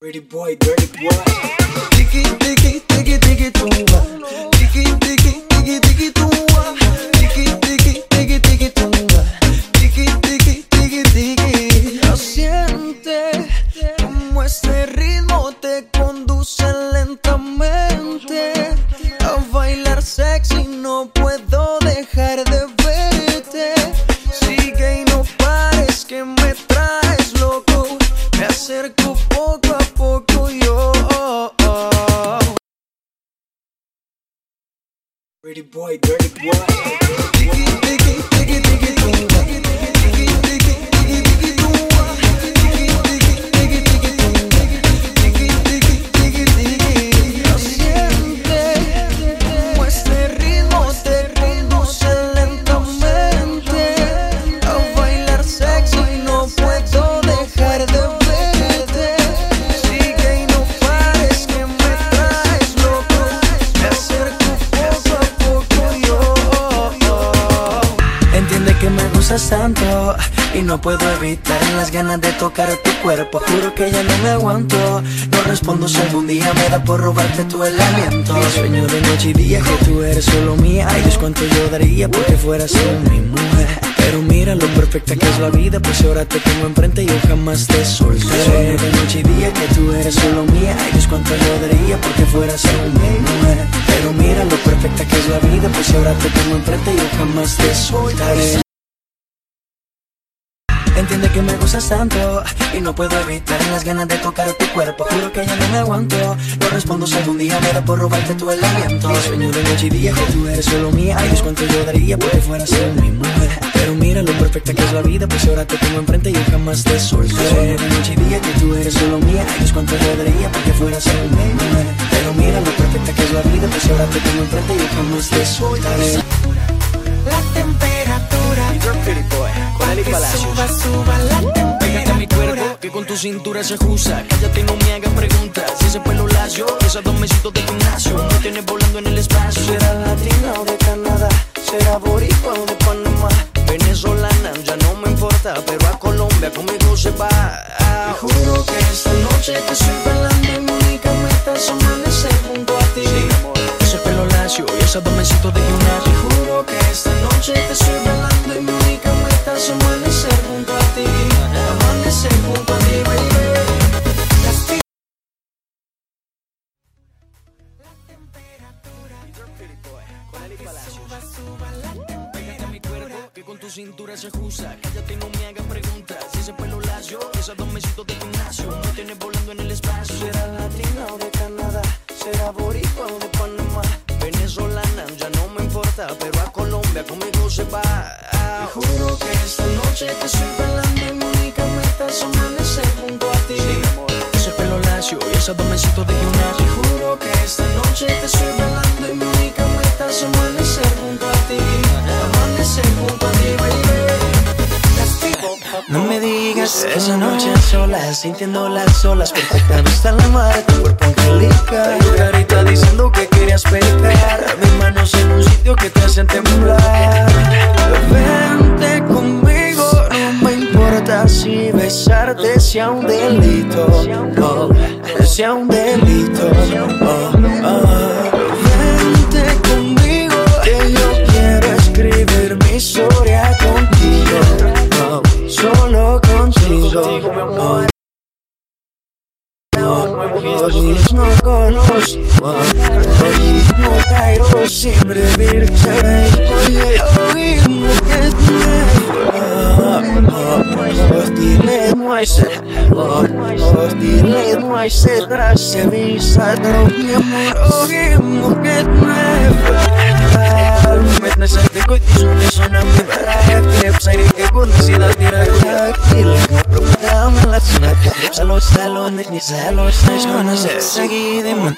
Pretty boy, dirty boy. Diggy, diggy, diggy, diggy, tumba. Diggy, diggy, diggy, diggy, tumba. Pretty boy, dirty boy. Diggy, diggy, diggy, diggy, diggy, diggy, diggy, diggy, diggy. Y no puedo evitar las ganas de tocar tu cuerpo. Juro que ya no me aguanto. No respondo si algún día me da por robarte tu el aliento. Sueño de noche y día que tú eres solo mía. Ay, Dios, cuánto yo daría porque fueras tú mi mujer. Pero mira lo perfecta que es la vida, pues ahora te tengo enfrente y yo jamás te soltaré. Sueño de noche y día que tú eres solo mía. Ay, Dios, cuánto yo daría porque fueras tú mi mujer. Pero mira lo perfecta que es la vida, pues ahora te tengo enfrente y yo jamás te soltaré. Entiende que me gustas tanto y no puedo evitar las ganas de tocar tu cuerpo. Juro que ya no me aguanto. No respondo si algún día me da por robarte tu aliento. Sueño de noche y día que tú eres solo mía. Ay, Dios, cuánto yo daría porque fueras mi mujer. Pero mira lo perfecta que es la vida, pues ahora te tengo enfrente y yo jamás te soltaré. Sueño de noche y día que tú eres solo mía. Ay, Dios, cuánto yo daría porque fueras mi mujer. Pero mira lo perfecta que es la vida, pues ahora te tengo enfrente y yo jamás te soltaré. Suba, suba la Pégate a mi cuerpo, temperatura. que con tu cintura se ajusta. Cállate y no me hagan preguntas. Si ese pelo lacio, esos dos mesitos de gimnasio, me tienes volando en el espacio. ¿Será latina o de Canadá? ¿Será boricua o de Panamá? Venezolana, ya no me importa, pero a Colombia conmigo se va. Te juro que esta noche te estoy bailando y mi única meta es amanecer junto a ti. Ese pelo lacio y esos dos mesitos de gimnasio. Pégate a mi cuerpo, que con tu cintura se ajusta. Cállate y no me hagan preguntas. Si ese pelo lacio, esos dos mesitos de gimnasio, me tienes volando en el espacio. ¿Será latina o de Canadá? ¿Será boricua o de Panamá? Venezolana, ya no me importa, pero a Colombia conmigo se va. Te juro que esta noche te estoy bailando y mi única meta es amanecer junto a ti. Ese pelo lacio y esos dos mesitos de Te gimnasio. juro que esta noche te estoy bailando y mi única meta es amanecer junto a ti. Amanecer junto a ti, baby. No me digas esa noche a solas, sintiendo las olas, perfecta vista la mar, tu cuerpo angelical. Tu carita diciendo que querías pecar, mis manos en un sitio que te hacen temblar. Vente conmigo, no me importa si besarte sea un delito, oh, sea un delito. oh, oh. Ορισμό κολόσμο Ορισμό καϊρό σύμπρε βίρξε Πολύ αγωγή μου και Ορτινέ μου αισέ, ορτινέ μου αισέ, γράψε μη σαν τροπιέ μου, ρόγι μου και τμέφα. Με την αισθαντικότητα σου λες όνα μη βαράει, έφτιαξα ρίγε κόντες, είδα τη ραγιά κύλα. No mi amor, hoy no que Met na sa likod, isune sa namin Barayat, kinip sa ikikun Sila tira Ilang mo problema Lat sa nagkakip Sa los talon Ni sa los na siya na sa Sagidi man